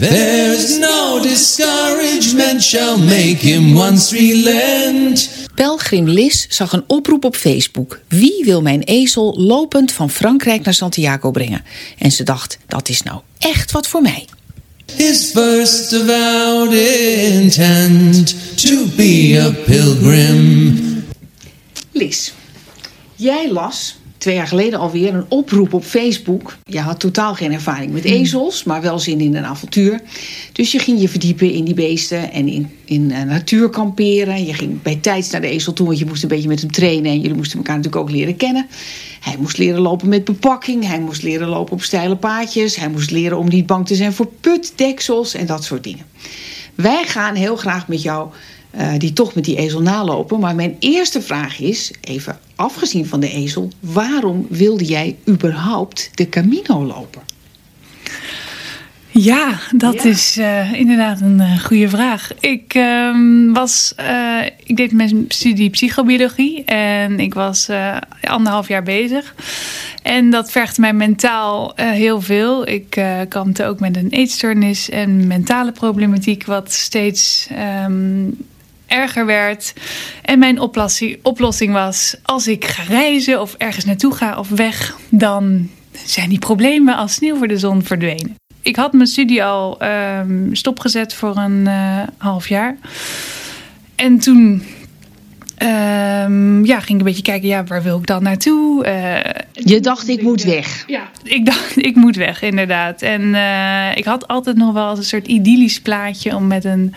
There's no discouragement shall make him once relent. Pelgrim Lis zag een oproep op Facebook. Wie wil mijn ezel lopend van Frankrijk naar Santiago brengen? En ze dacht, dat is nou echt wat voor mij. His first avowed intent to be a pilgrim. Lis, jij las twee jaar geleden alweer een oproep op Facebook. Je had totaal geen ervaring met ezels, maar wel zin in een avontuur. Dus je ging je verdiepen in die beesten en in, in uh, natuur kamperen. Je ging bij tijds naar de ezel toe, want je moest een beetje met hem trainen. En jullie moesten elkaar natuurlijk ook leren kennen. Hij moest leren lopen met bepakking. Hij moest leren lopen op steile paadjes. Hij moest leren om niet bang te zijn voor putdeksels en dat soort dingen. Wij gaan heel graag met jou uh, die toch met die ezel nalopen. Maar mijn eerste vraag is, even afgezien van de ezel... waarom wilde jij überhaupt de Camino lopen? Ja, dat ja. is uh, inderdaad een uh, goede vraag. Ik uh, was, ik deed mijn studie psychobiologie en ik was anderhalf jaar bezig. En dat vergde mij mentaal heel veel. Ik kampte ook met een eetstoornis en mentale problematiek, wat steeds um, erger werd. En mijn oplossing, oplossing was: als ik ga reizen of ergens naartoe ga of weg, dan zijn die problemen als sneeuw voor de zon verdwenen ik had mijn studie al um, stopgezet voor een uh, half jaar. En toen um, ja, ging ik een beetje kijken, ja, waar wil ik dan naartoe? Uh, je dacht, ik moet weg. Ja, ik dacht, ik moet weg, inderdaad. En uh, ik had altijd nog wel een soort idyllisch plaatje om met een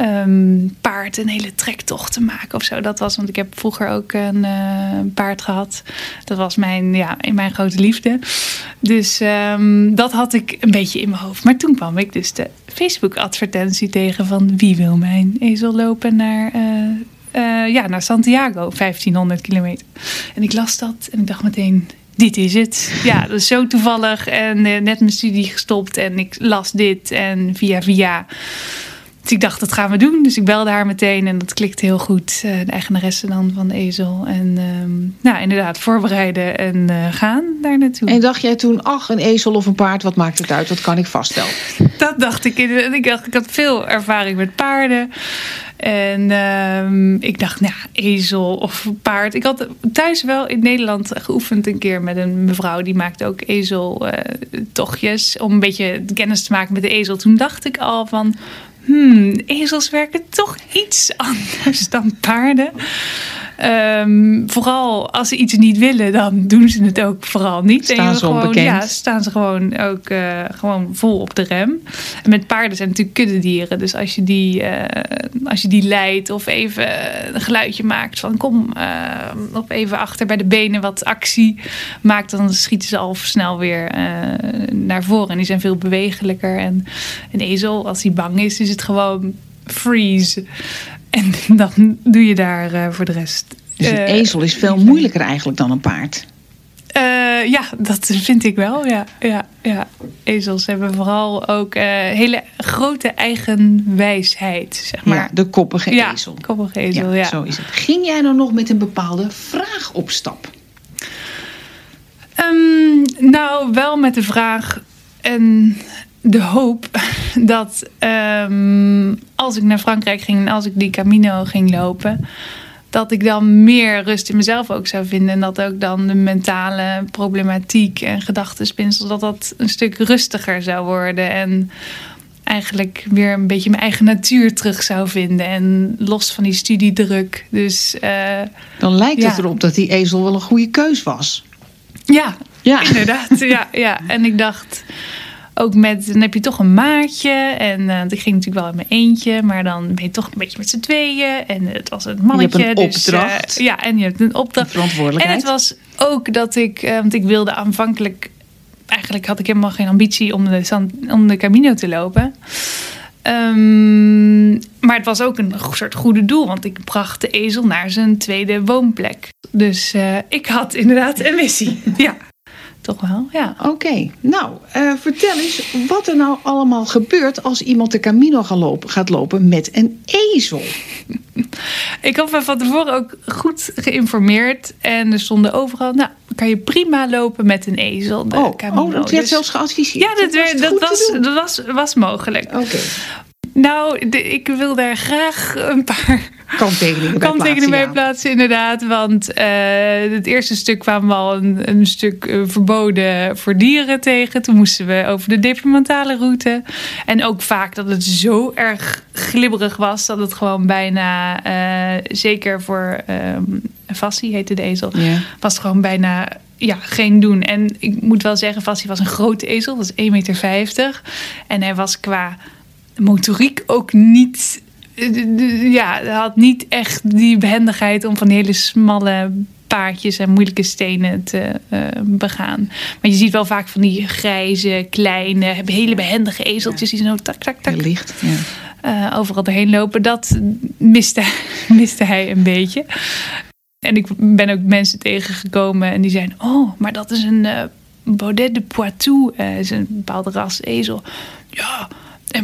um, paard een hele trektocht te maken of zo. Dat was, want ik heb vroeger ook een uh, paard gehad. Dat was mijn, ja, in mijn grote liefde. Dus um, dat had ik een beetje in mijn hoofd. Maar toen kwam ik dus de Facebook-advertentie tegen van wie wil mijn ezel lopen naar. Uh, uh, ja, naar Santiago, 1500 kilometer. En ik las dat en ik dacht meteen, dit is het. Ja, dat is zo toevallig. En net mijn studie gestopt en ik las dit en via via. Dus ik dacht, dat gaan we doen. Dus ik belde haar meteen en dat klikte heel goed. Uh, de eigenaresse dan van de Ezel. En uh, nou, inderdaad, voorbereiden en uh, gaan daar naartoe. En dacht jij toen, ach, een ezel of een paard, wat maakt het uit? Dat kan ik vaststellen. Dat dacht ik. Ik dacht, ik had veel ervaring met paarden. En uh, ik dacht, nou, ezel of paard. Ik had thuis wel in Nederland geoefend een keer met een mevrouw. Die maakte ook ezeltochtjes. Uh, om een beetje kennis te maken met de ezel. Toen dacht ik al van, hmm, ezels werken toch iets anders dan paarden. Um, vooral als ze iets niet willen, dan doen ze het ook vooral niet. Staan ze gewoon, onbekend? Ja, staan ze gewoon ook uh, gewoon vol op de rem. En met paarden zijn natuurlijk kuddedieren. Dus als je die, uh, als je die leidt of even een geluidje maakt van kom uh, op even achter bij de benen wat actie maakt, dan schieten ze al snel weer naar voren. En die zijn veel bewegelijker. En een ezel, als hij bang is, is het gewoon freeze. En dan doe je daar uh, voor de rest. Dus een uh, ezel is veel moeilijker eigenlijk dan een paard. Uh, ja, dat vind ik wel. Ja, ja, ja. Ezels hebben vooral ook hele grote eigenwijsheid. Zeg maar. Ja, de koppige ja, ezel. koppige ezel, ja, ja. Zo is het. Ging jij nou nog met een bepaalde vraag op stap? Um, nou, wel met de vraag. En de hoop dat um, als ik naar Frankrijk ging en als ik die Camino ging lopen, dat ik dan meer rust in mezelf ook zou vinden. En dat ook dan de mentale problematiek en gedachtenspinsel, dat dat een stuk rustiger zou worden. En eigenlijk weer een beetje mijn eigen natuur terug zou vinden. En los van die studiedruk. Dus, uh, dan lijkt het erop dat die ezel wel een goede keus was. Ja, ja. inderdaad. ja, ja. En ik dacht ook met, dan heb je toch een maatje. En uh, ik ging natuurlijk wel in mijn eentje, maar dan ben je toch een beetje met z'n tweeën. En het was een mannetje. Je hebt een dus, opdracht. Uh, ja, en je hebt een opdracht. Verantwoordelijkheid. En het was ook dat ik, uh, want ik wilde aanvankelijk, eigenlijk had ik helemaal geen ambitie om de, om de Camino te lopen. Um, maar het was ook een soort goede doel, want ik bracht de ezel naar zijn tweede woonplek. Dus ik had inderdaad een missie. ja. Toch wel, ja. Oké, okay. nou, uh, vertel eens wat er nou allemaal gebeurt als iemand de Camino gaat lopen, gaat lopen met een ezel. Ik had me van tevoren ook goed geïnformeerd en er stonden overal, nou, kan je prima lopen met een ezel. de Oh, Camino. oh, dat werd Dus- zelfs geadviseerd. Ja, dat, dat, was, dat was, was mogelijk. Oké, Nou, de- ik wil daar graag een paar kanttekeningen bij kanttekeningen bij plaatsen, inderdaad. Want eh, het eerste stuk kwamen we al een, een stuk eh, verboden voor dieren tegen. Toen moesten we over de departementale route. En ook vaak dat het zo erg glibberig was dat het gewoon bijna, eh, zeker voor ehm Fassie heette de ezel, was het gewoon bijna ja, geen doen. En ik moet wel zeggen, Fassie was een grote ezel, dat is 1,50 meter. En hij was qua motoriek ook niet. Ja, had niet echt die behendigheid om van die hele smalle paadjes en moeilijke stenen te eh, begaan. Maar je ziet wel vaak van die grijze, kleine, hele behendige ezeltjes die zo tak, tak, tak licht. Ja. eh, overal doorheen lopen. Dat miste, miste hij een beetje. En ik ben ook mensen tegengekomen en die zeiden: Oh, maar dat is een eh, Baudet de Poitou. is een bepaalde ras ezel. Ja,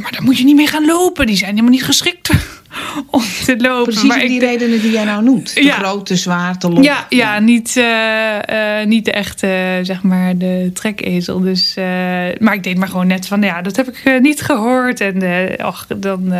maar daar moet je niet mee gaan lopen. Die zijn helemaal niet geschikt om te lopen. Precies maar om die ik- redenen die jij nou noemt. Te Ja. groot, te zwaar, te lomp. ja, ja, niet, eh, eh, niet de echte, zeg maar, de trekezel. Dus, eh, maar ik deed maar gewoon net van, ja, dat heb ik eh, niet gehoord. En eh, och, dan...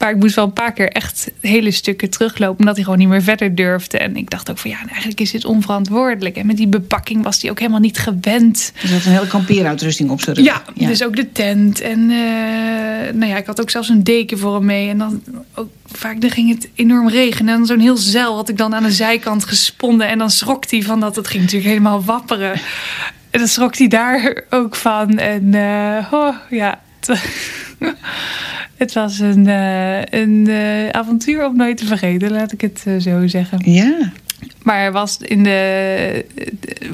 maar ik moest wel een paar keer echt hele stukken teruglopen... omdat hij gewoon niet meer verder durfde. En ik dacht ook van, ja, nou, eigenlijk is dit onverantwoordelijk. En met die bepakking was hij ook helemaal niet gewend. Er zat een hele kampeeruitrusting op zijn rug. Ja, dus ook de tent. En eh, nou ja, ik had ook zelfs een deken voor hem mee. En dan ook vaak dan ging het enorm regenen. En zo'n heel zeil had ik dan aan de zijkant gesponnen. En dan schrok hij van dat het ging natuurlijk helemaal wapperen. En dan schrok hij daar ook van. En eh, oh, ja, het, het was een, eh, een eh, avontuur om nooit te vergeten, laat ik het eh, zo zeggen. Ja. Maar er was in de,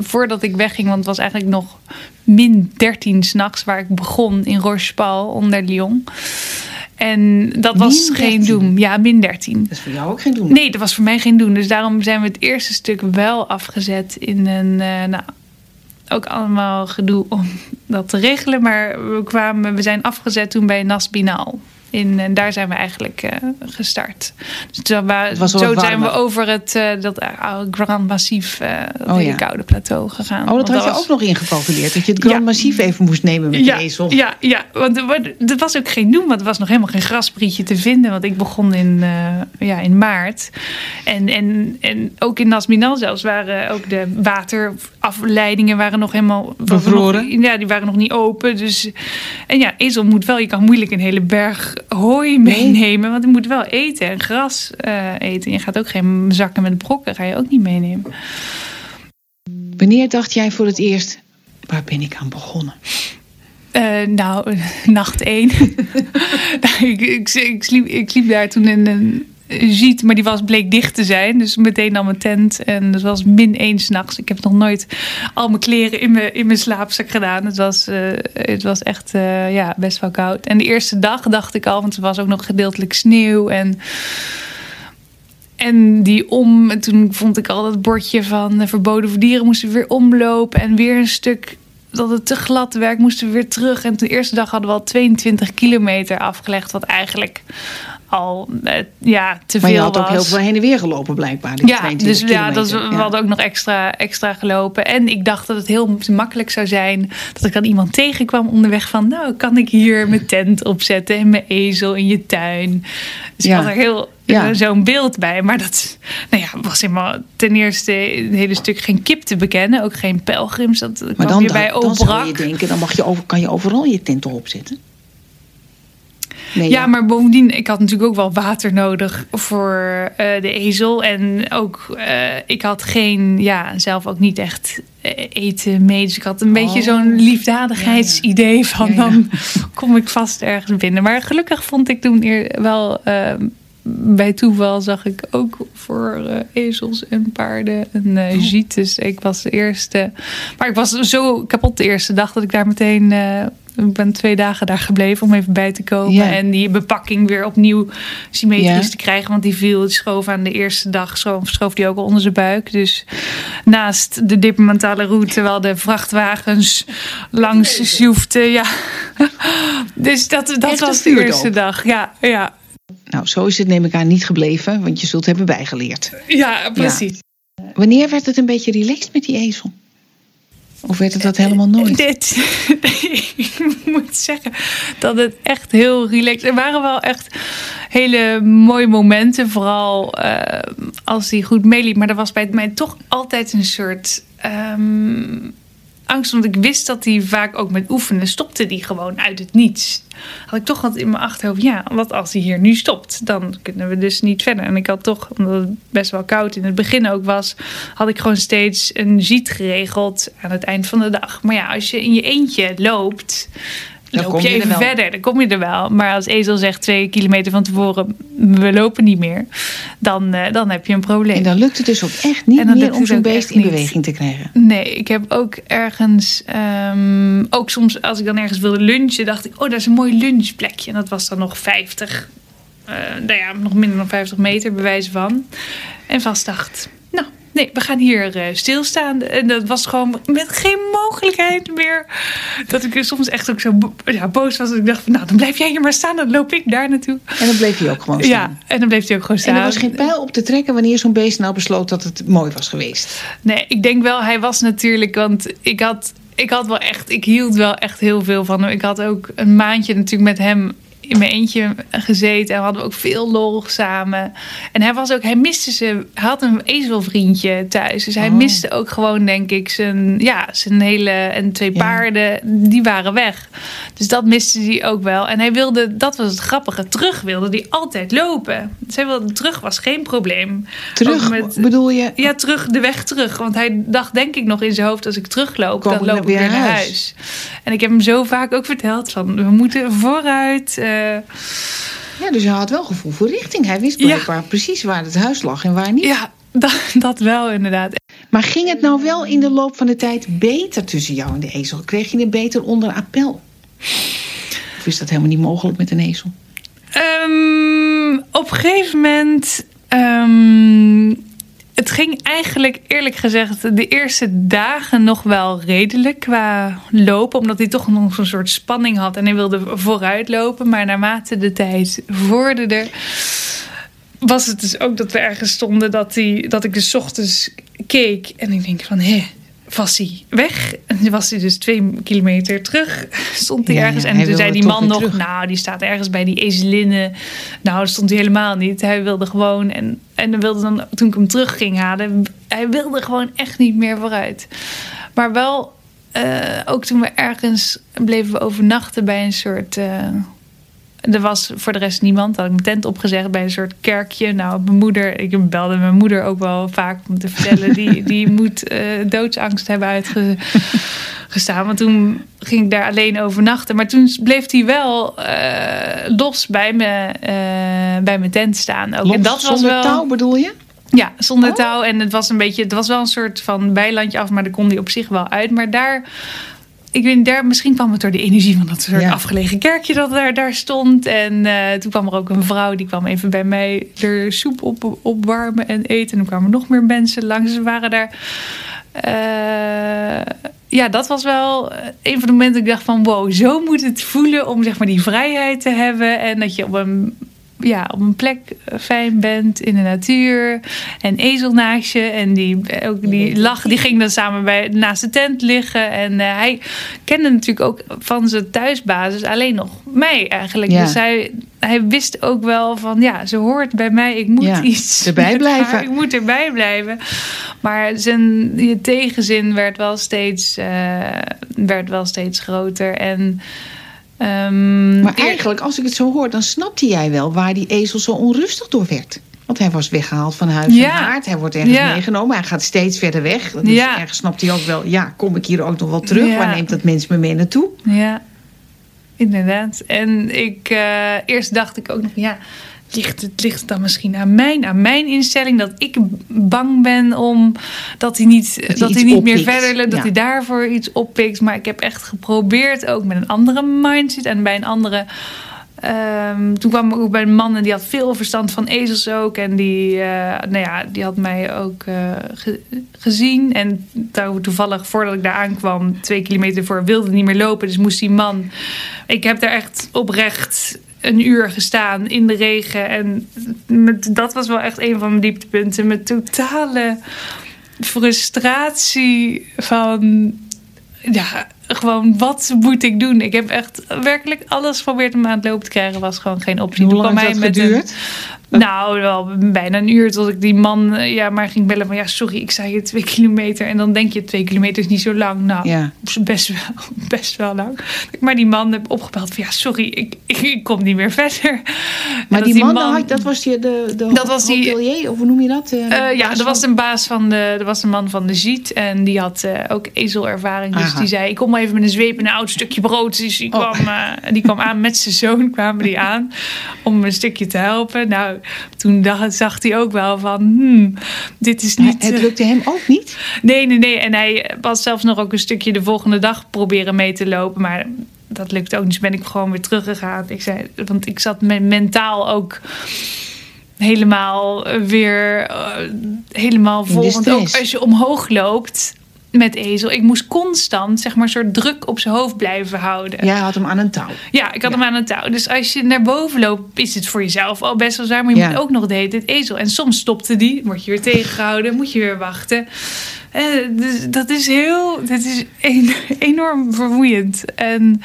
voordat ik wegging, want het was eigenlijk nog min 13 s'nachts waar ik begon in Rochepal onder Lyon. En dat was geen 13? doen. Ja, min 13. Dat is voor jou ook geen doen. Nee, dat was voor mij geen doen. Dus daarom zijn we het eerste stuk wel afgezet in een. nou, ook allemaal gedoe om dat te regelen. Maar we, kwamen, we zijn afgezet toen bij Nasbinaal. In, en daar zijn we eigenlijk eh, gestart. Dus zo zijn we over het eh, dat oude Grand Massif, eh dat Oh, hele ja. koude plateau gegaan. Oh, dat Want had je was- ook nog ingecalculeerd. Dat je het Grand Ja. Massief even moest nemen met ja, de ezel. Ja, ja, want er, wa- was ook geen doen, want er was nog helemaal geen grasprietje te vinden. Want ik begon in, eh, ja, in maart. En, en, en ook in Nasminal zelfs waren ook de waterafleidingen waren nog helemaal Bevroren? nog- ja, die waren nog niet open. Dus, en ja, ezel moet wel, je kan moeilijk een hele berg hooi meenemen. Want je moet wel eten en gras eh, eten. Je gaat ook geen zakken met brokken, ga je ook niet meenemen. Wanneer dacht jij voor het eerst, waar ben ik aan begonnen? Eh, nou, nacht één. nou, ik, ik, ik, sliep, ik sliep daar toen in een ziet, maar die was bleek dicht te zijn. Dus meteen al mijn tent. En het was min één s'nachts. Ik heb nog nooit al mijn kleren in mijn, in mijn slaapzak gedaan. Het was, eh, het was echt eh, ja, best wel koud. En de eerste dag dacht ik al, want er was ook nog gedeeltelijk sneeuw. En en die om, en toen vond ik al dat bordje van eh, verboden voor dieren moesten we weer omlopen. En weer een stuk dat het te glad werd, moesten we weer terug. En de eerste dag hadden we al 22 kilometer afgelegd. Wat eigenlijk al eh, ja, te Maar veel je had ook heel veel heen en weer gelopen blijkbaar. Die Ja, 22 dus ja, dat we hadden ook nog extra, extra gelopen. En ik dacht dat het heel makkelijk zou zijn dat ik dan iemand tegenkwam onderweg van, nou, kan ik hier mijn tent opzetten en mijn ezel in je tuin. Dus Ja. ik had er heel Ja. zo'n beeld bij. Maar dat nou ja, was helemaal ten eerste een hele stuk geen kip te bekennen, ook geen pelgrims. Dat Maar kwam dan, weer bij dan, dan zou je denken, dan mag je over, kan je overal je tent erop Ja, maar bovendien, ik had natuurlijk ook wel water nodig voor eh, de ezel. En ook, eh, ik had geen, ja, zelf ook niet echt eh, eten mee. Dus ik had een beetje Oh. zo'n liefdadigheidsidee van Ja, ja. dan kom ik vast ergens binnen. Maar gelukkig vond ik toen eer wel, bij toeval zag ik ook voor ezels en paarden een Oh. uh, giet. Dus ik was de eerste. Maar ik was zo kapot de eerste dag dat ik daar meteen. Ik ben twee dagen daar gebleven om even bij te komen. Ja. En die bepakking weer opnieuw symmetrisch Ja. te krijgen. Want die viel, die schoof aan de eerste dag, schoof, die ook al onder zijn buik. Dus naast de departementale route, wel de vrachtwagens langs sjoefden. Ja. Dus dat, dat was de eerste dag. Ja, ja. Nou, zo is het neem ik aan niet gebleven, want je zult hebben bijgeleerd. ja precies. wanneer werd het een beetje relaxed met die ezel? Of werd het dat helemaal nooit? Dit, ik moet zeggen dat het echt heel relaxed. Er waren wel echt hele mooie momenten, vooral uh, als hij goed meeliep. Maar er was bij mij toch altijd een soort um, angst, want ik wist dat hij vaak ook met oefenen stopte die gewoon uit het niets. Had ik toch altijd in mijn achterhoofd, ja, wat als hij hier nu stopt, dan kunnen we dus niet verder. En ik had toch, omdat het best wel koud in het begin ook was, had ik gewoon steeds een ziet geregeld aan het eind van de dag. Maar ja, als je in je eentje loopt, dan loop je, even verder, dan kom je er wel. Maar als Ezel zegt twee kilometer van tevoren, we lopen niet meer, dan, uh, dan heb je een probleem. En dan lukt het dus ook echt niet meer om zo'n beest in beweging te krijgen. Nee, ik heb ook ergens, um, ook soms als ik dan ergens wilde lunchen, dacht ik, oh, dat is een mooi lunchplekje. En dat was dan nog 50, uh, nou ja, nog minder dan 50 meter bewijzen van. En vast dacht, Nee, we gaan hier uh, stilstaan. En dat was gewoon met geen mogelijkheid meer. Dat ik soms echt ook zo ja, boos was. Dat ik dacht, van, nou dan blijf jij hier maar staan. Dan loop ik daar naartoe. En dan bleef hij ook gewoon staan. Ja, en dan bleef hij ook gewoon staan. En er was geen pijl op te trekken wanneer zo'n beest nou besloot dat het mooi was geweest. Nee, ik denk wel, hij was natuurlijk, want ik had ik had wel echt, ik hield wel echt heel veel van hem. Ik had ook een maandje natuurlijk met hem in mijn eentje gezeten en we hadden ook veel lol samen. En hij was ook, hij miste ze, hij had een ezelvriendje thuis. Dus hij oh. miste ook gewoon, denk ik, zijn, ja, zijn hele en twee paarden, die waren weg. Dus dat miste hij ook wel. En hij wilde, dat was het grappige, terug wilde hij altijd lopen. Dus hij wilde, terug was geen probleem. Terug, met, bedoel je? Ja, terug, de weg terug. Want hij dacht denk ik nog in zijn hoofd, als ik terugloop, dan loop ik weer naar huis. huis. En ik heb hem zo vaak ook verteld van, we moeten vooruit... Uh, eh, ja, dus hij had wel gevoel voor richting. Hij wist blijkbaar precies waar het huis lag en waar niet. Ja, dat, dat wel inderdaad. Maar ging het nou wel in de loop van de tijd beter tussen jou en de ezel? Kreeg je het beter onder appel? Of is dat helemaal niet mogelijk met een ezel? Um, op een gegeven moment um, het ging eigenlijk eerlijk gezegd de eerste dagen nog wel redelijk qua lopen. Omdat hij toch nog zo'n soort spanning had en hij wilde vooruit lopen. Maar naarmate de tijd vorderde, was het dus ook dat we ergens stonden dat, hij, dat ik dus ochtends keek. En ik denk van, hé, was hij weg. En toen was hij dus twee kilometer terug. Stond hij ergens. en toen zei die man nog, nou, die staat ergens bij die ezelinnen. Nou, dat stond hij helemaal niet. Hij wilde gewoon. En, en dan wilde dan, toen ik hem terug ging halen, hij wilde gewoon echt niet meer vooruit. Maar wel, uh, ook toen we ergens bleven we overnachten bij een soort. Uh, er was voor de rest niemand. Had ik mijn tent opgezegd bij een soort kerkje. Nou, mijn moeder, ik belde mijn moeder ook wel vaak om te vertellen. Die, die moet uh, doodsangst hebben uitgestaan. Want toen ging ik daar alleen overnachten. Maar toen bleef hij wel uh, los bij, me, uh, bij mijn tent staan. Ook. Los, en dat was wel... touw bedoel je? Ja, zonder oh. touw. En het was een beetje, het was wel een soort van bijlandje af, maar daar kon hij op zich wel uit. Maar daar ik weet daar, misschien kwam het door de energie van dat soort afgelegen kerkje dat daar, daar stond. En uh, toen kwam er ook een vrouw die kwam even bij mij de soep op, opwarmen en eten. En dan kwamen nog meer mensen langs. Ze waren daar. Uh, ja, dat was wel een van de momenten dat ik dacht van wow, zo moet het voelen om zeg maar die vrijheid te hebben. En dat je op een ja, op een plek eh, fijn bent in de natuur. En ezel naast je. En die, eh, ook die lag, die ging dan samen bij, naast de tent liggen. En uh, hij kende natuurlijk ook van zijn thuisbasis alleen nog mij eigenlijk. Dus hij, hij wist ook wel van ja, ze hoort bij mij. Ik moet ja, iets erbij blijven. ik moet erbij blijven. Maar zijn je tegenzin werd wel steeds, uh, werd wel steeds groter. En Um, maar eigenlijk, als ik het zo hoor, dan snapte jij wel waar die ezel zo onrustig door werd. Want hij was weggehaald van huis ja. en haard. Hij wordt ergens meegenomen. Hij gaat steeds verder weg. Dus ja. ergens snapt hij ook wel... ja, kom ik hier ook nog wel terug? Waar neemt dat mens me mee naartoe? Ja, inderdaad. En ik, uh, eerst dacht ik ook nog... ja, ligt het ligt dan misschien aan mijn, aan mijn instelling dat ik bang ben om dat hij niet, dat hij, niet meer verder, dat hij daarvoor iets oppikt. Maar ik heb echt geprobeerd ook met een andere mindset en bij een andere. Um, toen kwam ik ook bij een man en die had veel verstand van ezels ook. En die, uh, nou ja, die had mij ook uh, ge gezien. En toevallig voordat ik daar aankwam, twee kilometer voor, wilde niet meer lopen. Dus moest die man. Ik heb daar echt oprecht een uur gestaan in de regen. En met, dat was wel echt een van mijn dieptepunten. Met totale frustratie van ja, gewoon wat moet ik doen? Ik heb echt werkelijk alles geprobeerd om aan het lopen te krijgen. Was gewoon geen optie. Hoe Toen lang kwam hij met een- geduurd? Nou, wel bijna een uur tot ik die man eh, ja, maar ging bellen van ja, sorry, ik zei je twee kilometer. En dan denk je twee kilometer is niet zo lang. Nou, Ja. best wel, best wel lang. Maar die man heb opgebeld van ja, sorry, ik, ik, ik kom niet meer verder. Maar dat die man, had- dat was die, de, de Dat was die- hotelier, of hoe noem je dat? Eh, Eh, ja, er was een baas van de, er was een man van de Ziet en die had eh, ook ezelervaring. Dus Aha. die zei: Ik kom maar even met een zweep en een oud stukje brood. Dus die, Oh. kwam, die kwam aan met zijn zoon, kwamen die aan om een stukje te helpen. Nou, toen dacht, zag hij ook wel van: hmm, Dit is niet. Het lukte hem ook niet? Nee, nee, nee. En hij was zelfs nog ook een stukje de volgende dag proberen mee te lopen. Maar dat lukte ook niet. Dus ben ik gewoon weer teruggegaan. Ik zei, want ik zat me- mentaal ook helemaal weer eh, helemaal vol. Want ook als je omhoog loopt met ezel. Ik moest constant zeg maar een soort druk op zijn hoofd blijven houden. Jij had hem aan een touw. Ja, ik had Ja. hem aan het touw. Dus als je naar boven loopt, is het voor jezelf al best wel zwaar. Maar je Ja. moet ook nog de hele tijd ezel. En soms stopte die, word je weer tegengehouden, moet je weer wachten. Eh, dus dat is heel, dat is een- enorm vermoeiend. En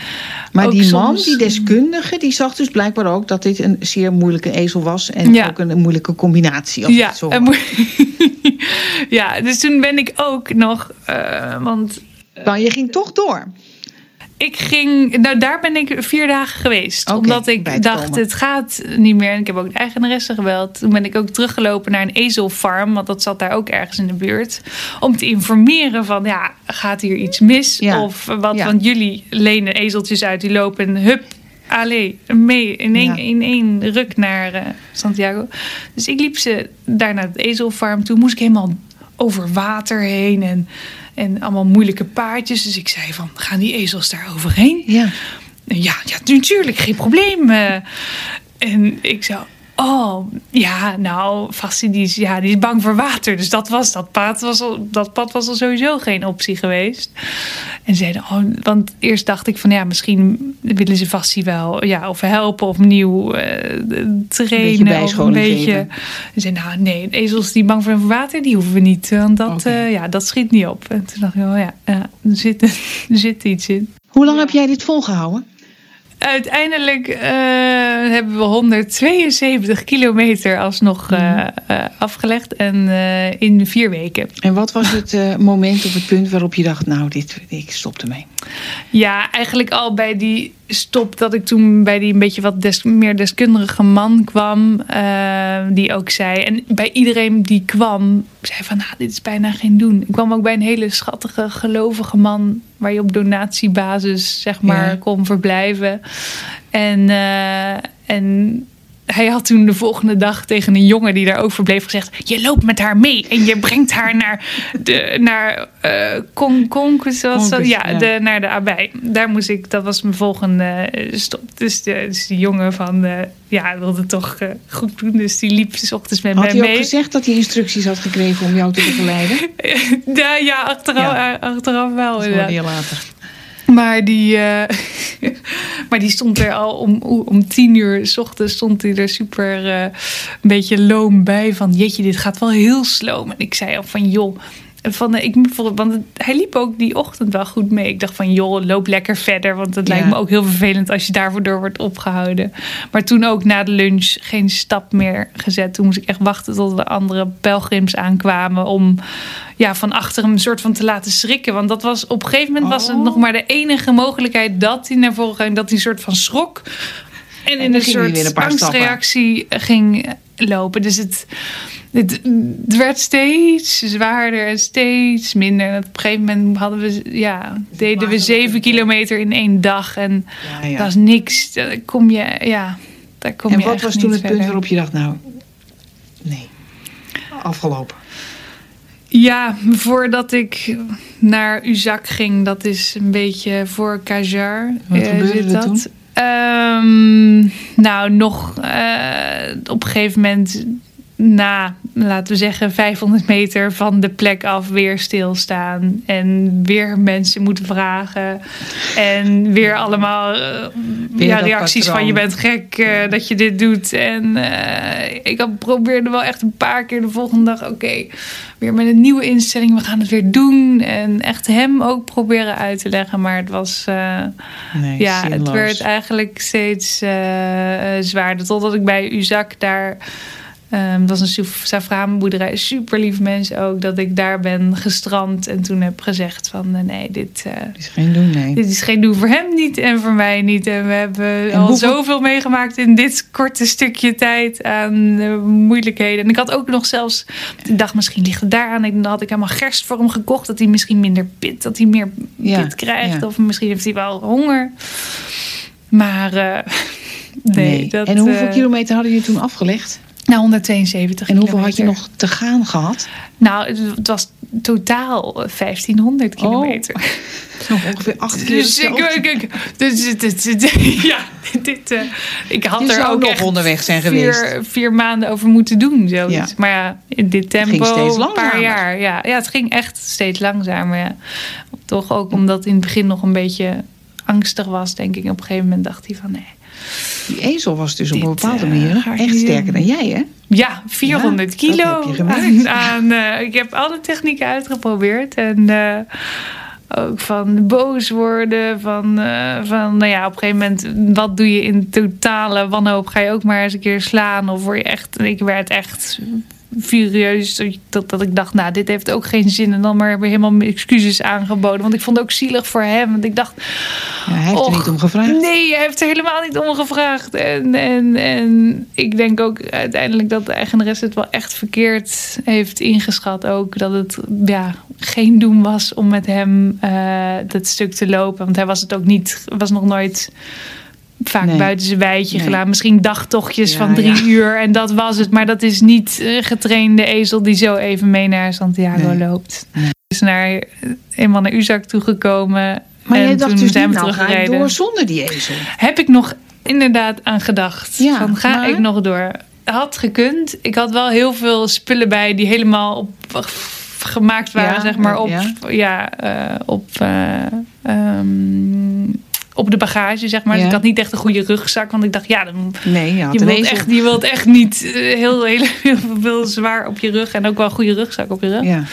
Maar die man, die deskundige, die zag dus blijkbaar ook dat dit een zeer moeilijke ezel was. En Ja. ook een, een moeilijke combinatie. Als ja, het zo ja, dus toen ben ik ook nog, eh, want Maar je ging toch door. Ik ging, nou daar ben ik vier dagen geweest. Omdat ik dacht, komen. het gaat niet meer. En ik heb ook de eigenaresse gebeld. Toen ben ik ook teruggelopen naar een ezelfarm. Want dat zat daar ook ergens in de buurt. Om te informeren van, ja, gaat hier iets mis? Ja, Of wat, ja. want jullie lenen ezeltjes uit. Die lopen, hup, allee, mee in één, Ja. in één ruk naar eh, Santiago. Dus ik liep ze daar naar het ezelfarm. Toen moest ik helemaal over water heen en, en allemaal moeilijke paardjes. Dus ik zei van, gaan die ezels daar overheen? Ja. Ja, ja, natuurlijk, geen probleem. eh. en ik zo, oh, ja, nou, Fassi, die is, ja, die is bang voor water. Dus dat, was, dat, pad was al, dat pad was al sowieso geen optie geweest. En zeiden, oh, want eerst dacht ik van, ja, misschien willen ze Fassi wel, ja, of helpen of nieuw eh, trainen. of een beetje. geven. Ze zeiden, nou, nee, ezels die bang zijn voor water, die hoeven we niet. Want dat, eh, ja, dat schiet niet op. En toen dacht ik, oh ja, ja er, zit, er zit iets in. Hoe lang heb jij dit volgehouden? Uiteindelijk eh, hebben we 172 kilometer alsnog eh, eh, afgelegd. En in vier weken. En wat was het moment of het punt waarop je dacht, nou, dit, ik stop ermee? Ja, eigenlijk al bij die stop dat ik toen bij die een beetje wat des- meer deskundige man kwam. die ook zei. En bij iedereen die kwam, zei van, nou, dit is bijna geen doen. Ik kwam ook bij een hele schattige, gelovige man. Waar je op donatiebasis, zeg maar, Ja. kon verblijven. En, eh, en hij had toen de volgende dag tegen een jongen die daar ook verbleef gezegd: Je loopt met haar mee en je brengt haar naar de naar dat- Conquest, ja, ja. De, naar de abij. Daar moest ik, dat was mijn volgende eh, stop. Dus, de, dus die jongen van eh, ja, wilde toch goed doen. Dus die liep 's ochtends met Had mij hij ook mee. gezegd dat hij instructies had gekregen om jou te begeleiden? ja, ja, achteraf, Ja. achteraf wel. Dat hoorde je later. Maar die, eh, maar die stond er al om, om tien uur s ochtends stond hij er super eh, een beetje loom bij. Van jeetje, dit gaat wel heel sloom. En ik zei al van joh. Van, eh, ik, want hij liep ook die ochtend wel goed mee. Ik dacht van joh, loop lekker verder. Want het lijkt me ook heel vervelend als je daarvoor door wordt opgehouden. Maar toen ook na de lunch geen stap meer gezet. Toen moest ik echt wachten tot de andere pelgrims aankwamen. Om ja, van achter hem een soort van te laten schrikken. Want dat was op een gegeven moment was het Oh. nog maar de enige mogelijkheid dat hij naar voren ging. Dat hij een soort van schrok. En in dan een soort angstreactie ging lopen. Dus het, het, het werd steeds zwaarder en steeds minder. En op een gegeven moment hadden we, ja, deden we zeven kilometer in één dag. En Ja, ja. dat is niks. Daar kom je, ja, daar kom En je wat echt was toen het punt waarop je dacht, nou, nee, afgelopen. Ja, voordat ik naar Uzak ging, dat is een beetje voor Kajar. Wat eh, gebeurde er dat. toen? Ehm, nou, nog eh, op een gegeven moment na, laten we zeggen, 500 meter van de plek af weer stilstaan. En weer mensen moeten vragen. En weer allemaal uh, weer ja, reacties van je bent gek uh, dat je dit doet. En uh, ik probeerde wel echt een paar keer de volgende dag, oké, weer met een nieuwe instelling, we gaan het weer doen. En echt hem ook proberen uit te leggen. Maar het was, nee, ja, het werd eigenlijk steeds zwaarder. Totdat ik bij Uzak daar Um, het was een safframenboerderij, super lief mensen ook. Dat ik daar ben gestrand en toen heb gezegd van eh, nee, dit, uh, is geen doen, nee. Dit is geen doen voor hem niet en voor mij niet. En we hebben al zoveel meegemaakt in dit korte stukje tijd aan uh, moeilijkheden. En ik had ook nog zelfs, ik dacht misschien ligt het daaraan. En dan had ik helemaal gerst voor hem gekocht. Dat hij misschien minder pit, dat hij meer pit krijgt. Of misschien heeft hij wel honger. Maar nee. nee. Dat, en hoeveel kilometer hadden jullie toen afgelegd? Nou, 172 En hoeveel had je nog te gaan gehad? Nou, het was totaal 1500 kilometer. Oh. Ongeveer acht keer dus ik, ik, dus, dit, ja, dit, uh, ik had er ook nog onderweg zijn vier, geweest. vier maanden over moeten doen. Zoiets. Ja. Maar ja, in dit tempo een paar jaar. Ja, ja, het ging echt steeds langzamer. Ja. Toch ook omdat in het begin nog een beetje angstig was, denk ik. Op een gegeven moment dacht hij van nee die ezel was dus op een bepaalde eh, manier echt sterker dan jij, hè? Ja, 400 kilo. Heb aan, uh, ik heb alle technieken uitgeprobeerd. En uh, ook van boos worden. Van, van, nou ja, op een gegeven moment, wat doe je in totale wanhoop? Ga je ook maar eens een keer slaan? Of word je echt, ik werd echt furieus. Dat, dat ik dacht, nou, dit heeft ook geen zin. En dan maar weer helemaal excuses aangeboden. Want ik vond het ook zielig voor hem. Want ik dacht... Ja, hij heeft er niet om gevraagd. Nee, hij heeft er helemaal niet om gevraagd. En, en, en ik denk ook uiteindelijk dat de eigenares het wel echt verkeerd heeft ingeschat. Ook dat het ja, geen doen was om met hem uh, dat stuk te lopen. Want hij was het ook niet... was nog nooit vaak buiten zijn wijtje nee. gedaan. Misschien dagtochtjes van drie uur en dat was het. Maar dat is niet een getrainde ezel die zo even mee naar Santiago nee. loopt. Dus naar, eenmaal naar Uzak toegekomen. Maar en jij dacht dus zijn we nou, teruggereden. door zonder die ezel? Heb ik nog inderdaad aan gedacht. Ja, van, ga maar... ik nog door? Had gekund. Ik had wel heel veel spullen bij die helemaal op gemaakt waren, zeg maar, op, ja. ja uh, op uh, um, op de bagage, zeg maar. Dus ik had niet echt een goede rugzak. Want ik dacht, ja, dan, nee, je, je, wilt echt, je wilt echt niet uh, heel, heel, heel, veel zwaar op je rug. En ook wel een goede rugzak op je rug. Ja.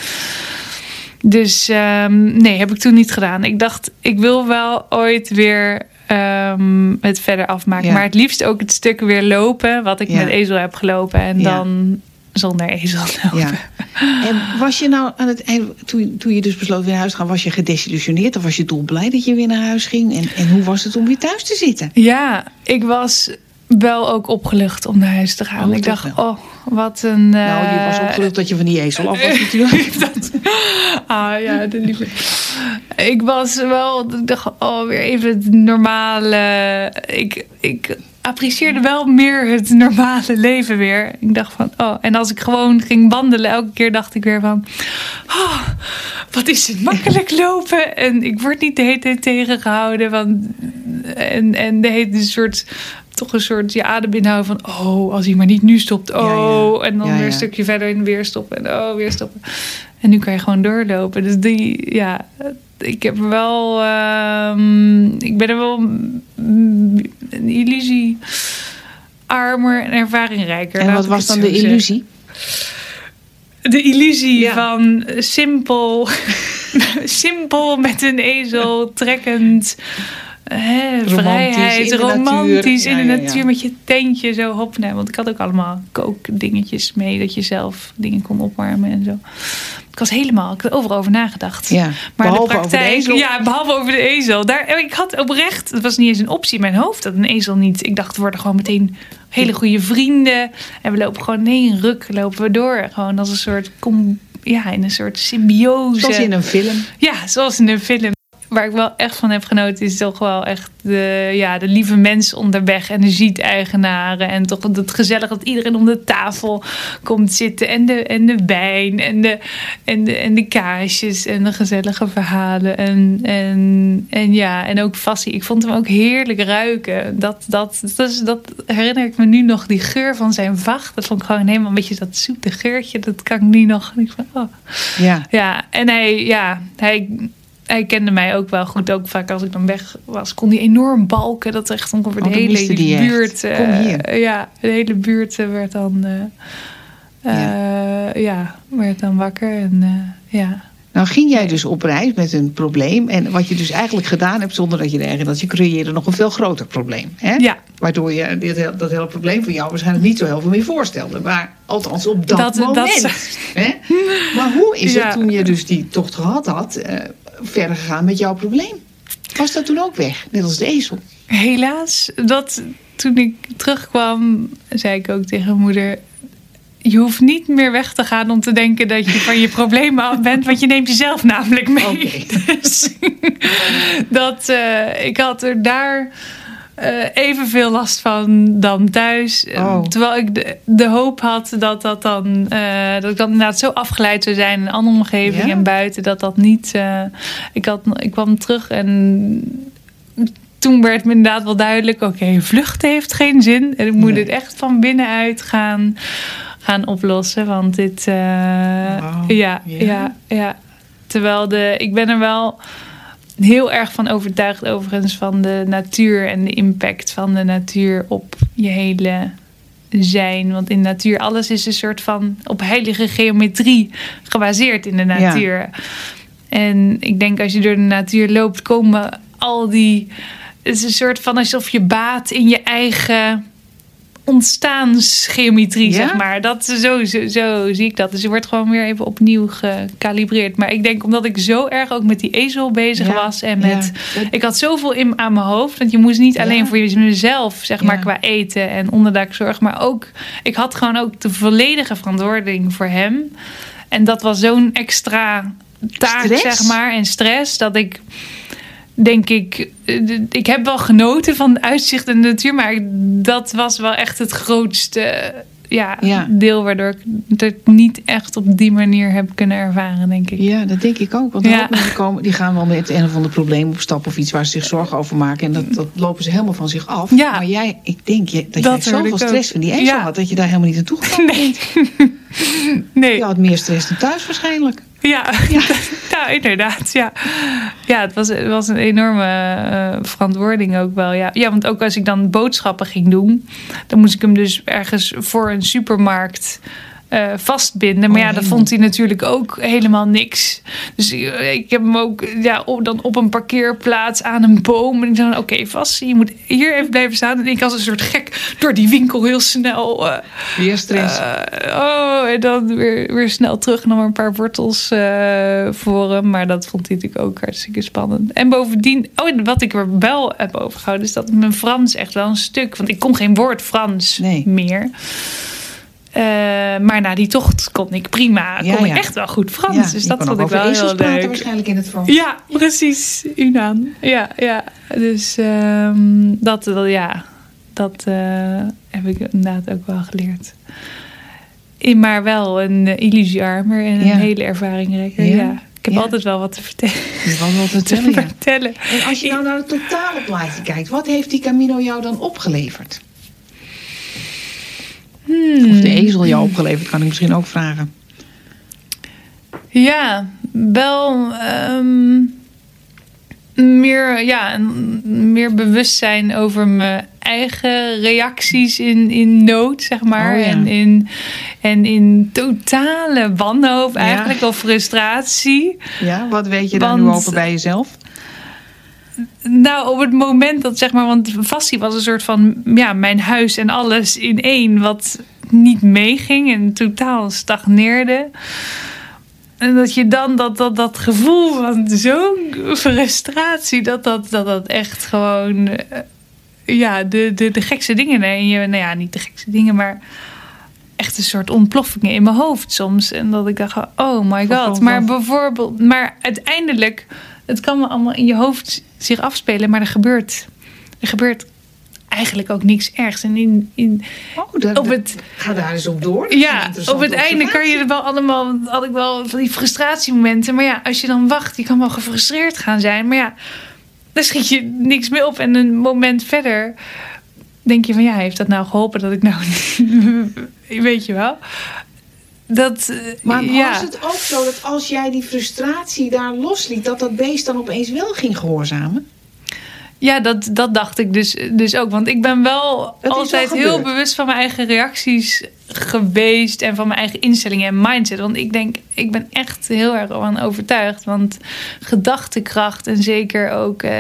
Dus um, nee, heb ik toen niet gedaan. Ik dacht, ik wil wel ooit weer um, het verder afmaken. Ja. Maar het liefst ook het stuk weer lopen. Wat ik met ezel heb gelopen. En dan zonder ezel lopen. Ja. En was je nou aan het eind, toen, toen je dus besloot weer naar huis te gaan, was je gedesillusioneerd of was je dolblij dat je weer naar huis ging? En, en hoe was het om weer thuis te zitten? Ja, ik was wel ook opgelucht om naar huis te gaan. Oh, ik dacht, wel. oh, wat een. Nou, je was opgelucht dat je van die ezel af was natuurlijk. dat... Ah ja, de liefde. Ik was wel, ik dacht, oh, weer even het normale. Ik, ik apprecieerde wel meer het normale leven weer. Ik dacht van, oh, en als ik gewoon ging wandelen, elke keer dacht ik weer van, oh, wat is het makkelijk lopen. En ik word niet de hele tijd tegengehouden. Want, en, en de hele soort toch een soort je adem inhouden van oh, als hij maar niet nu stopt. Oh, ja, ja. en dan ja, weer een stukje verder en weer stoppen en oh, weer stoppen. En nu kan je gewoon doorlopen. Dus die, ja, ik heb wel, um, ik ben er wel een illusie armer en ervaringrijker. En wat was dan de illusie? De illusie van simpel, simpel met een ezel trekkend Hè, vrijheid, romantisch in de natuur, met je tentje zo hop. want ik had ook allemaal kookdingetjes mee dat je zelf dingen kon opwarmen en zo. Ik was helemaal, ik had overal over nagedacht. Ja, maar de praktijk, de ja, behalve over de ezel. Daar, ik had oprecht, het was niet eens een optie in mijn hoofd dat een ezel niet. Ik dacht, we worden gewoon meteen hele goede vrienden. En we lopen gewoon, nee, een ruk lopen we door. Gewoon als een soort, ja, in een soort symbiose. Zoals in een film. Ja, zoals in een film waar ik wel echt van heb genoten, is toch wel echt de, ja, de lieve mensen onderweg en de ziet-eigenaren. En toch het gezellig dat iedereen om de tafel komt zitten. En de, en de wijn en de, en, de, en de kaasjes en de gezellige verhalen. En, en, en ja, en ook Fassie. Ik vond hem ook heerlijk ruiken. Dat, dat, dat, is, dat herinner ik me nu nog, die geur van zijn vacht. Dat vond ik gewoon helemaal een beetje dat zoete geurtje. Dat kan ik nu nog. Ik van, oh. Ja. Ja, en hij, ja, hij, hij kende mij ook wel goed. Ook vaak als ik dan weg was, kon hij enorm balken. Dat echt ongeveer Oh, de hele buurt. eh, ja, de hele buurt eh, werd dan, eh, eh, ja. werd dan wakker. En ja. Nou ging jij dus op reis met een probleem. En wat je dus eigenlijk gedaan hebt zonder dat je er dat je creëerde nog een veel groter probleem. Hè? Ja. Waardoor je dit, dat hele probleem voor jou waarschijnlijk niet zo heel veel meer voorstelde. Maar althans op dat, Dat- dat- moment. hè? Maar hoe is Ja. het toen je dus die tocht gehad had, verder gegaan met jouw probleem? Was dat toen ook weg? Net als de ezel. Helaas, dat toen ik terugkwam, zei ik ook tegen mijn moeder. Je hoeft niet meer weg te gaan om te denken dat je van je problemen af bent, want je neemt jezelf namelijk mee. Dus dat eh, ik had er daar eh, evenveel last van dan thuis. Oh. Terwijl ik de, de hoop had dat dat dan eh, dat ik dan inderdaad zo afgeleid zou zijn in een andere omgeving Ja? en buiten dat dat niet. eh, ik had ik kwam terug en toen werd me inderdaad wel duidelijk: oké, vluchten heeft geen zin. En ik moet Nee. dit echt van binnenuit gaan, gaan oplossen. Want dit. eh, Ja? ja, ja, Terwijl de, ik ben er wel heel erg van overtuigd, overigens, van de natuur en de impact van de natuur op je hele zijn. Want in natuur, alles is een soort van op heilige geometrie gebaseerd in de natuur. En ik denk als je door de natuur loopt, komen al die. Het is een soort van alsof je baat in je eigen ontstaansgeometrie, Ja? zeg maar. Dat, zo, zo, zo zie ik dat. Dus je wordt gewoon weer even opnieuw gecalibreerd. Maar ik denk omdat ik zo erg ook met die ezel bezig Ja, was. En ja. met. Ik had zoveel in, aan mijn hoofd. Want je moest niet alleen voor jezelf, zeg maar, qua eten en onderduikzorg. Maar ook, ik had gewoon ook de volledige verantwoording voor hem. En dat was zo'n extra taak, Stress? zeg maar. En stress, dat ik denk ik, eh, ik heb wel genoten van het uitzicht en de natuur, maar dat was wel echt het grootste ja, Ja. deel waardoor ik het niet echt op die manier heb kunnen ervaren, denk ik. Ja, dat denk ik ook. Want Ja. mensen komen, die gaan wel met een of ander probleem op stap of iets waar ze zich zorgen over maken. En dat, dat lopen ze helemaal van zich af. Ja. Maar jij, ik denk je, dat, Dat jij hoorde zoveel stress van die ezel had dat je daar helemaal niet naartoe gekomen Nee. bent. Nee, Je had meer stress dan thuis waarschijnlijk. Ja, Ja. nou inderdaad, ja. Ja, het was, het was een enorme eh, verantwoording ook wel. Ja. ja, want ook als ik dan boodschappen ging doen, dan moest ik hem dus ergens voor een supermarkt eh, vastbinden. Maar Oh, ja, dan hemel. vond hij natuurlijk ook helemaal niks. Dus ik heb hem ook ja, op, dan op een parkeerplaats aan een boom. En ik dacht, oké, vast, je moet hier even blijven staan. En ik als een soort gek door die winkel heel snel... eh, Weer stress. eh, oh, en dan weer, weer snel terug naar een paar wortels voor hem. Maar dat vond hij natuurlijk ook hartstikke spannend. En bovendien, oh, wat ik er wel heb overgehouden, is dat mijn Frans echt wel een stuk. Want ik kon geen woord Frans Nee. meer. Eh, maar na die tocht kon ik prima. Ja, kon ik ja. echt wel goed Frans. Ja, dus dat vond ik wel heel leuk. waarschijnlijk in het Frans. Ja, precies. Unaan. Ja, ja. Dus ehm, dat, dat, ja, dat eh, heb ik inderdaad ook wel geleerd. In maar wel een uh, illusiearmer en Ja. een hele ervaringrijker. Ja. Ja. Ik heb altijd wel wat te vertellen. Je wel te Te vertellen, vertellen. En als je nou naar het totale plaatje kijkt, wat heeft die Camino jou dan opgeleverd? Hmm. Of de ezel jou opgeleverd, kan ik misschien ook vragen. Ja, wel ehm, meer, ja, meer bewustzijn over mijn eigen reacties in, in nood, zeg maar. Oh ja. en, in, en in totale wanhoop Ja. eigenlijk, of frustratie. Ja, wat weet je daar nu over bij jezelf? Nou, op het moment dat, zeg maar, want Vassie was een soort van, ja, mijn huis en alles in één, wat niet meeging en totaal stagneerde. En dat je dan dat, dat, dat gevoel van zo'n frustratie, dat dat, dat dat echt gewoon, eh, ja, de, de, de gekste dingen in je, nou ja, niet de gekste dingen, maar echt een soort ontploffingen in mijn hoofd soms. En dat ik dacht, oh my god. Maar bijvoorbeeld, maar uiteindelijk het kan wel allemaal in je hoofd zich afspelen, maar er gebeurt, er gebeurt eigenlijk ook niks ergs. En in, in, Oh, dat, op het, ga daar eens op door. Ja, op het einde kan je er wel allemaal, had ik wel van die frustratiemomenten. Maar ja, als je dan wacht, je kan wel gefrustreerd gaan zijn. Maar ja, dan schiet je niks meer op. En een moment verder denk je van ja, heeft dat nou geholpen dat ik nou, weet je wel. Dat, eh, Maar ja. was het ook zo dat als jij die frustratie daar losliet, dat dat beest dan opeens wel ging gehoorzamen? Ja, dat, dat dacht ik dus, dus ook. Want ik ben wel altijd wel heel bewust van mijn eigen reacties geweest. En van mijn eigen instellingen en mindset. Want ik denk, ik ben echt heel erg van overtuigd. Want gedachtekracht en zeker ook eh,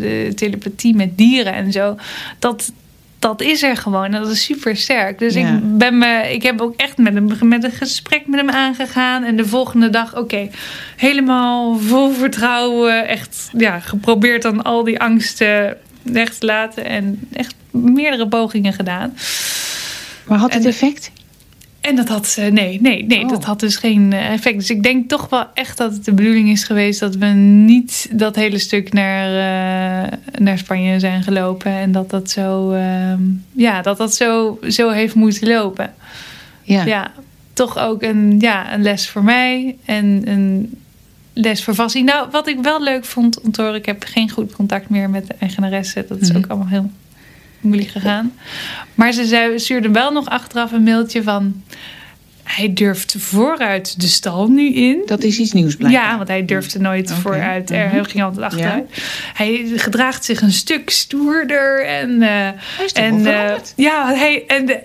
de telepathie met dieren en zo. Dat, dat is er gewoon. En dat is super sterk. Dus Ja. ik, ben me, ik heb ook echt met, hem, met een gesprek met hem aangegaan. En de volgende dag, oké, helemaal vol vertrouwen. Echt ja, geprobeerd dan al die angsten weg te laten. En echt meerdere pogingen gedaan. Maar had het En- effect? En dat had ze, nee, nee, nee, Oh. dat had dus geen eh, effect. Dus ik denk toch wel echt dat het de bedoeling is geweest dat we niet dat hele stuk naar, eh, naar Spanje zijn gelopen. En dat dat zo, ehm, ja, dat dat zo, zo heeft moeten lopen. Ja. Ja, toch ook een, ja, een les voor mij en een les voor Vassie. Nou, wat ik wel leuk vond om te horen, ik heb geen goed contact meer met de eigenaresse. Dat is Mhm. ook allemaal heel moeilijk gegaan. Maar ze stuurde wel nog achteraf een mailtje van... Hij durft vooruit de stal nu in. Dat is iets nieuws blijkbaar. Ja, want hij durfde nooit Oké. vooruit. Mhm. Hij ging altijd achteruit. Hij gedraagt zich een stuk stoerder. En, Hij is toch en veranderd? ja, hij, en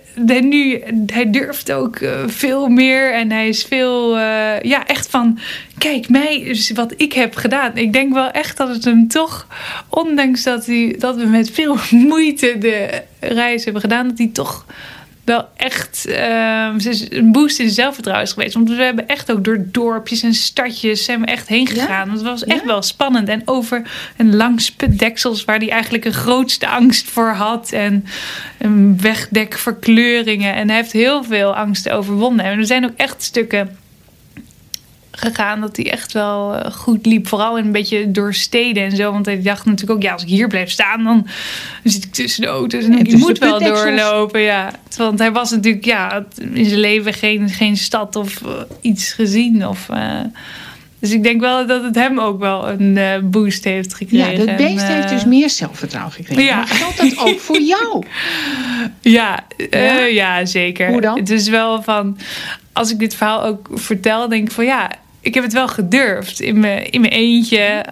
nu, hij durft ook eh, veel meer. En hij is veel, ja, echt van, kijk mij, is wat ik heb gedaan. Ik denk wel echt dat het hem toch, ondanks dat, hij, dat we met veel moeite de reis hebben gedaan, dat hij toch wel echt is een boost in zelfvertrouwen is geweest. Want we hebben echt ook door dorpjes en stadjes zijn we echt heen gegaan. Het was echt Ja? wel spannend. En over en langs putdeksels waar hij eigenlijk een grootste angst voor had. En een wegdekverkleuringen. En hij heeft heel veel angsten overwonnen. En er zijn ook echt stukken gegaan dat hij echt wel eh, goed liep. Vooral een beetje door steden en zo. Want hij dacht natuurlijk ook, ja, als ik hier blijf staan, dan zit ik tussen de auto's. En En ik moet wel doorlopen, ja. Want hij was natuurlijk, ja, in zijn leven geen, geen stad of eh, iets gezien. Of, eh, dus ik denk wel dat het hem ook wel een boost heeft gekregen. Ja, dat beest En, heeft dus meer zelfvertrouwen gekregen. Ja. Maar geldt dat ook voor jou? Ja, Ja? ja? zeker. Hoe dan? Het is wel van, als ik dit verhaal ook vertel, denk ik van ja, ik heb het wel gedurfd in mijn, in mijn eentje.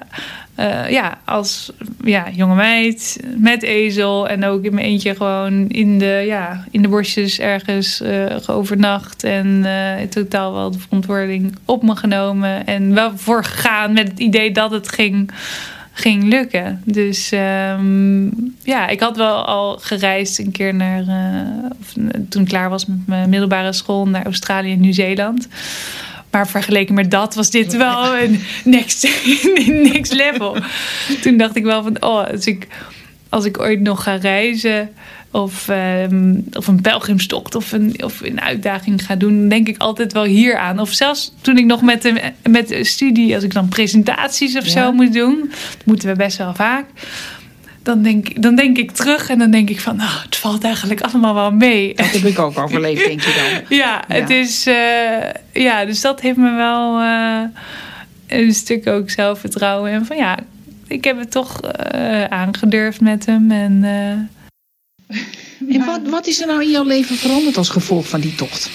Eh, ja, als ja, jonge meid met ezel en ook in mijn eentje gewoon in de, ja, in de bosjes ergens geovernacht. En eh, in totaal wel de verantwoording op me genomen. En wel voor gegaan met het idee dat het ging, ging lukken. Dus ehm, ja, ik had wel al gereisd een keer naar, of, toen ik klaar was met mijn middelbare school, naar Australië en Nieuw-Zeeland. Maar vergeleken met dat was dit wel een next, next level. Toen dacht ik wel van, oh, als ik, als ik ooit nog ga reizen of, ehm, of een pelgrimstocht of een, of een uitdaging ga doen, denk ik altijd wel hier aan. Of zelfs toen ik nog met de, met de studie, als ik dan presentaties of Ja. zo moet doen, dat moeten we best wel vaak. Dan denk, dan denk ik terug en dan denk ik van, nou, het valt eigenlijk allemaal wel mee. Dat heb ik ook overleefd, denk je dan. Ja, het is. eh, ja, dus dat heeft me wel eh, een stuk ook zelfvertrouwen. En van ja, ik heb het toch eh, aangedurfd met hem. En eh, En wat, wat is er nou in jouw leven veranderd als gevolg van die tocht?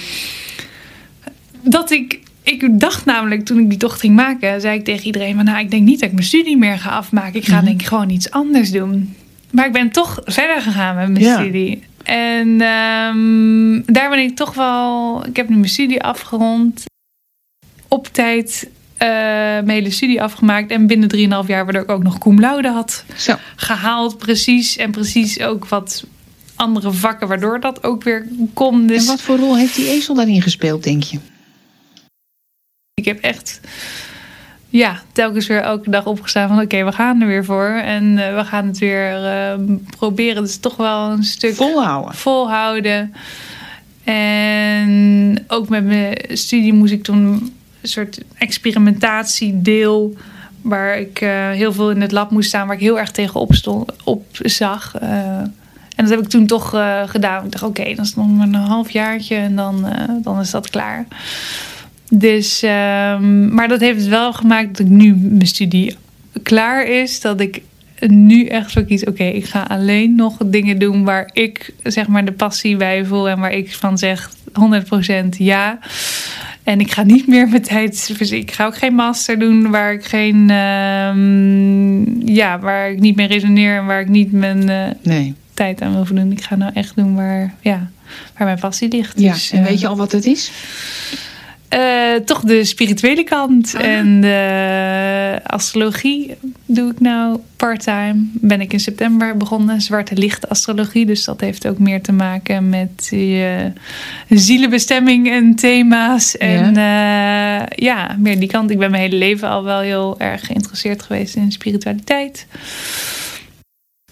dat ik. Ik dacht namelijk toen ik die tocht ging maken, zei ik tegen iedereen: van, nou, ik denk niet dat ik mijn studie meer ga afmaken. Ik ga Mhm. denk ik gewoon iets anders doen. Maar ik ben toch verder gegaan met mijn Ja. studie. En ehm, daar ben ik toch wel. Ik heb nu mijn studie afgerond. Op tijd eh, mijn hele studie afgemaakt. En binnen 3,5 jaar, waardoor ik ook nog cum laude had Zo. gehaald. Precies. En precies ook wat andere vakken, waardoor dat ook weer kon. Dus En wat voor rol heeft die ezel daarin gespeeld, denk je? Ik heb echt. Ja, telkens weer elke dag opgestaan van oké, we gaan er weer voor. En eh, we gaan het weer eh, proberen. Dus toch wel een stuk Volhouden. volhouden. En ook met mijn studie moest ik toen een soort experimentatiedeel waar ik eh, heel veel in het lab moest staan, waar ik heel erg tegenop stond, op zag. Eh, en dat heb ik toen toch gedaan. Ik dacht, oké, dan is het nog maar een halfjaartje en dan, dan is dat klaar. Dus, ehm, maar dat heeft het wel gemaakt dat ik nu mijn studie klaar is. Dat ik nu echt voor kies, oké, ik ga alleen nog dingen doen waar ik zeg maar de passie bij voel en waar ik van zeg 100% ja. En ik ga niet meer mijn tijd. Ik ga ook geen master doen waar ik geen. ehm, ja, waar ik niet mee resoneer en waar ik niet mijn eh, Nee. tijd aan wil voldoen. Ik ga nou echt doen waar, ja, waar mijn passie ligt. Ja, Dus, en eh, weet je al wat het is? Eh, toch de spirituele kant. Ah. En de astrologie doe ik nou part-time. Ben ik in september begonnen. Zwarte licht astrologie. Dus dat heeft ook meer te maken met je zielenbestemming en thema's. En ja. ja, meer die kant. Ik ben mijn hele leven al wel heel erg geïnteresseerd geweest in spiritualiteit.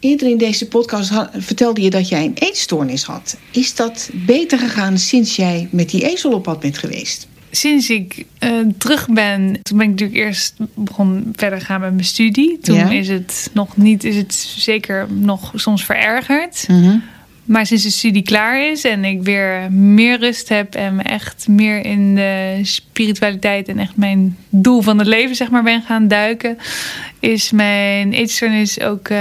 Eerder in deze podcast vertelde je dat jij een eetstoornis had. Is dat beter gegaan sinds jij met die ezel op pad bent geweest? Sinds ik eh, terug ben, toen ben ik natuurlijk eerst begon verder gaan met mijn studie. Toen Ja. is het nog niet, is het zeker nog soms verergerd. Maar sinds de studie klaar is en ik weer meer rust heb en me echt meer in de spiritualiteit en echt mijn doel van het leven zeg maar ben gaan duiken, is mijn eetstoornis ook eh,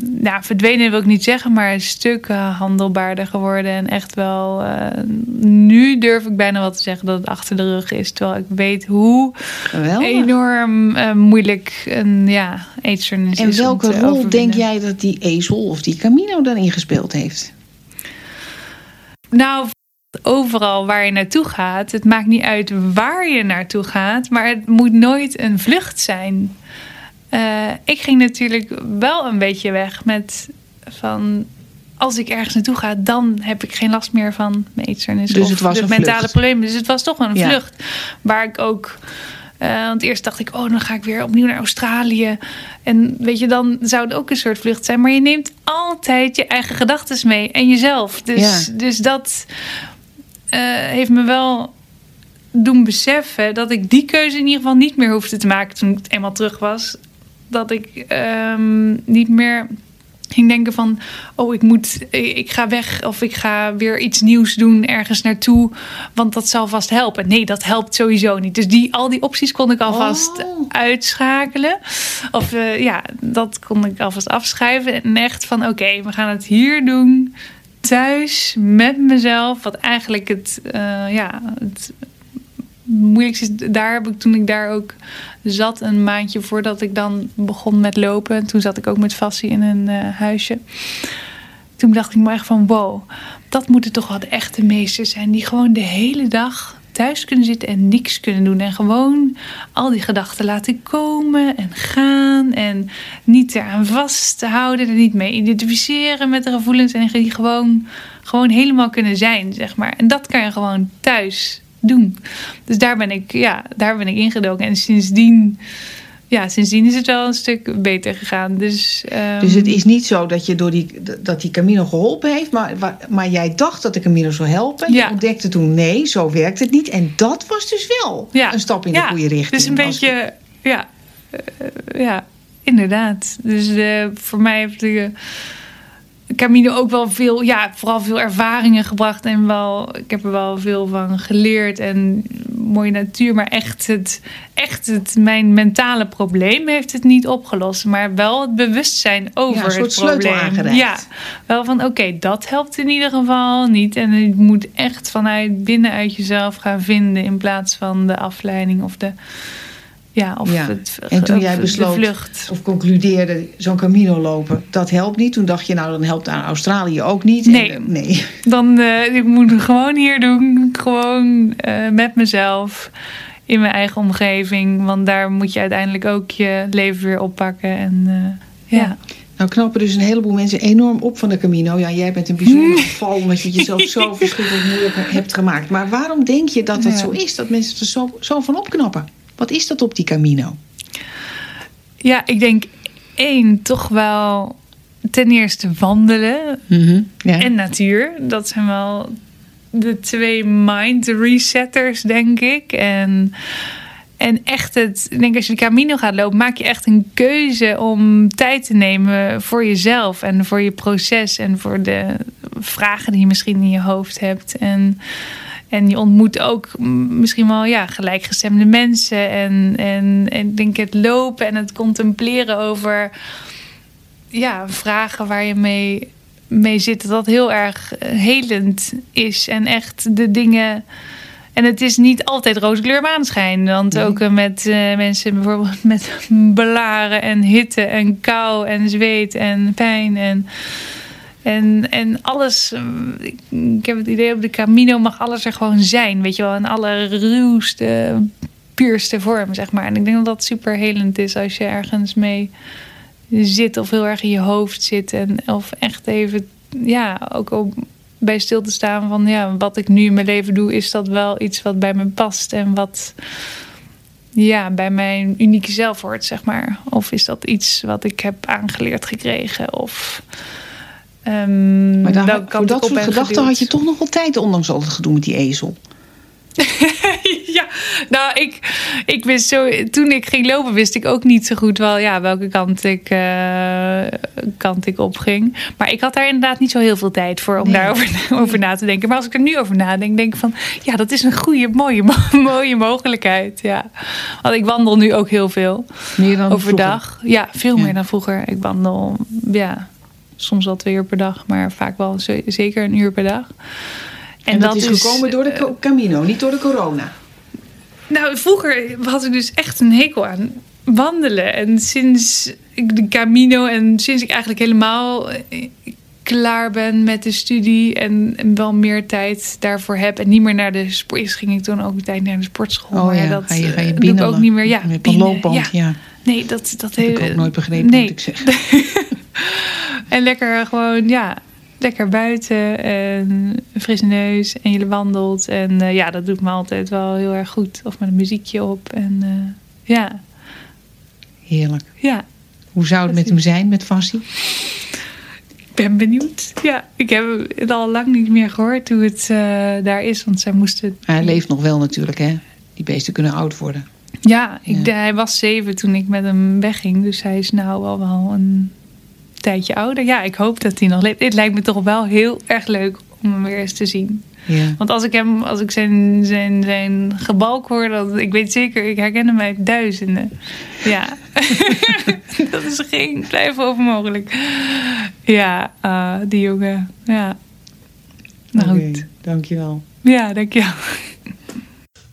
nou, verdwenen wil ik niet zeggen, maar een stuk handelbaarder geworden en echt wel eh, nu durf ik bijna wel te zeggen dat het achter de rug is, terwijl ik weet hoe Geweldig. enorm eh, moeilijk een ja, eetstoornis En is. om welke rol denk jij dat die ezel of die Camino daarin gespeeld heeft? Nou, overal waar je naartoe gaat, het maakt niet uit waar je naartoe gaat, maar het moet nooit een vlucht zijn. Eh, ik ging natuurlijk wel een beetje weg met van. Als ik ergens naartoe ga, dan heb ik geen last meer van mijn eetstoornis. Dus het was een mentale vlucht. problemen. Dus het was toch een Ja. vlucht. Waar ik ook. eh, want eerst dacht ik, oh, dan ga ik weer opnieuw naar Australië. En weet je, dan zou het ook een soort vlucht zijn. Maar je neemt altijd je eigen gedachten mee en jezelf. Dus, Ja. dus dat eh, heeft me wel doen beseffen dat ik die keuze in ieder geval niet meer hoefde te maken toen ik eenmaal terug was. Dat ik ehm, niet meer ging denken van, oh, ik moet, ik ga weg of ik ga weer iets nieuws doen ergens naartoe, want dat zal vast helpen. Nee, dat helpt sowieso niet. Dus die, al die opties kon ik alvast Oh. uitschakelen. Of eh, ja, dat kon ik alvast afschrijven. En echt van, oké, we gaan het hier doen, thuis, met mezelf. Wat eigenlijk het, eh, ja, het moeilijkste. Daar heb ik toen ik daar ook zat, een maandje voordat ik dan begon met lopen. Toen zat ik ook met Fassie in een eh, huisje. Toen dacht ik me echt van, wow, dat moeten toch wel de echte meesters zijn. Die gewoon de hele dag thuis kunnen zitten en niks kunnen doen. En gewoon al die gedachten laten komen en gaan. En niet eraan vasthouden. Er niet mee identificeren met de gevoelens. En die gewoon, gewoon helemaal kunnen zijn, zeg maar. En dat kan je gewoon thuis doen. Dus daar ben ik, ja, daar ben ik ingedoken. En sindsdien, ja, sindsdien is het wel een stuk beter gegaan. Dus, ehm, Dus het is niet zo dat je door die, dat die Camino geholpen heeft, maar, maar jij dacht dat de Camino zou helpen. Ja. Je ontdekte toen nee, zo werkt het niet. En dat was dus wel ja, een stap in de goede richting. Dus een beetje, ja, eh, ja, inderdaad. Dus eh, voor mij heeft de Camino ook wel veel, ja, vooral veel ervaringen gebracht. En wel, ik heb er wel veel van geleerd. En mooie natuur. Maar echt het, echt het, mijn mentale probleem heeft het niet opgelost. Maar wel het bewustzijn over Ja, een soort het sleutel probleem. aangereikt. Ja, wel van oké, dat helpt in ieder geval niet. En je moet echt vanuit binnenuit jezelf gaan vinden. In plaats van de afleiding of de. Ja, of Ja. het, En toen of jij besloot- vlucht. Of concludeerde, zo'n Camino lopen, dat helpt niet. Toen dacht je, nou dan helpt aan Australië ook niet. Nee. En, eh, nee. Dan uh, ik moet het gewoon hier doen. Gewoon uh, met mezelf. In mijn eigen omgeving. Want daar moet je uiteindelijk ook je leven weer oppakken. En ja. ja. Nou knappen dus een heleboel mensen enorm op van de Camino. Ja, jij bent een bijzonder geval omdat je het jezelf zo verschrikkelijk moeilijk hebt gemaakt. Maar waarom denk je dat dat ja. zo is? Dat mensen er zo, zo van opknappen? Wat is dat op die Camino? Ja, ik denk één, toch wel ten eerste wandelen mm -hmm. ja. en natuur. Dat zijn wel de twee mind resetters, denk ik. En en echt het, ik denk als je de Camino gaat lopen, maak je echt een keuze om tijd te nemen voor jezelf en voor je proces en voor de vragen die je misschien in je hoofd hebt. En, en je ontmoet ook misschien wel ja, gelijkgestemde mensen. En, en, en ik denk het lopen en het contempleren over ja, vragen waar je mee, mee zit, dat heel erg helend is. En echt de dingen en het is niet altijd roze kleur maanschijn. Want ook eh, met uh, mensen bijvoorbeeld met blaren en hitte en kou en zweet en pijn en... En, en alles, eh, ik heb het idee op de Camino mag alles er gewoon zijn. Weet je wel, in alle ruwste, puurste vorm, zeg maar. En ik denk dat dat super helend is als je ergens mee zit of heel erg in je hoofd zit. En, of echt even, ja, ook op bij stil te staan van ja, wat ik nu in mijn leven doe, is dat wel iets wat bij me past en wat ja, bij mijn unieke zelf hoort, zeg maar. Of is dat iets wat ik heb aangeleerd gekregen? Of um, maar daar, voor dat soort gedachten had je toch nog wel tijd, ondanks al het gedoe met die ezel. ja, nou, ik, ik wist zo. Toen ik ging lopen, wist ik ook niet zo goed wel ja, welke kant ik, uh, kant ik op ging. Maar ik had daar inderdaad niet zo heel veel tijd voor om daarover over na te denken. Maar als ik er nu over nadenk, denk ik van ja, dat is een goede, mooie, mooie mogelijkheid. Ja. Want ik wandel nu ook heel veel. Meer dan overdag. Vroeger. Ja, veel meer dan vroeger. Ik wandel, ja, soms wel twee uur per dag, maar vaak wel zeker een uur per dag. En, dat, is gekomen door de uh, Camino, niet door de corona. Nou, vroeger had ik dus echt een hekel aan wandelen. En sinds ik de Camino en sinds ik eigenlijk helemaal eh, klaar ben met de studie en, wel meer tijd daarvoor heb en niet meer naar de sport. ging ik toen ook een tijd naar de sportschool. Oh maar ja, dat ga je, ga je doe ik ook niet meer. Ja, met een loopband, ja. Nee, dat, dat, heb ik ook nooit begrepen, nee. moet ik zeggen. en lekker gewoon, ja, lekker buiten en een frisse neus en je wandelt. En uh, ja, dat doet me altijd wel heel erg goed. Of met een muziekje op. En uh, ja. Heerlijk. Ja. Hoe zou het met hem zijn, met Fassie? Ik ben benieuwd. Ja, ik heb het al lang niet meer gehoord hoe het uh, daar is. Want zij moesten... Hij leeft nog wel natuurlijk, hè? Die beesten kunnen oud worden. Ja, ik, ja. hij was zeven toen ik met hem wegging. Dus hij is nou al wel een tijdje ouder. Ja, ik hoop dat hij nog leeft. Het lijkt me toch wel heel erg leuk om hem weer eens te zien. Ja. Want als ik hem, als ik zijn, zijn, zijn gebalk hoor, dat, ik weet zeker, ik herken hem uit duizenden. Ja, dat is geen twijfel over mogelijk. Ja, uh, die jongen. Ja. Nou okay, goed. Dankjewel. Ja, dankjewel.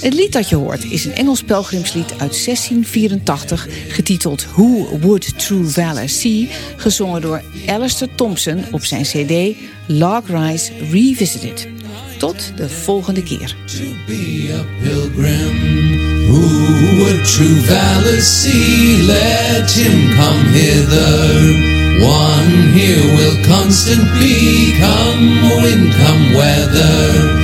Het lied dat je hoort is een Engels pelgrimslied uit 1684, getiteld Who Would True Valor See, gezongen door Alistair Thompson op zijn CD Log Rise Revisited. Tot de volgende keer. To be a pilgrim, who would true let him come hither. One here will constant be, come wind, come weather.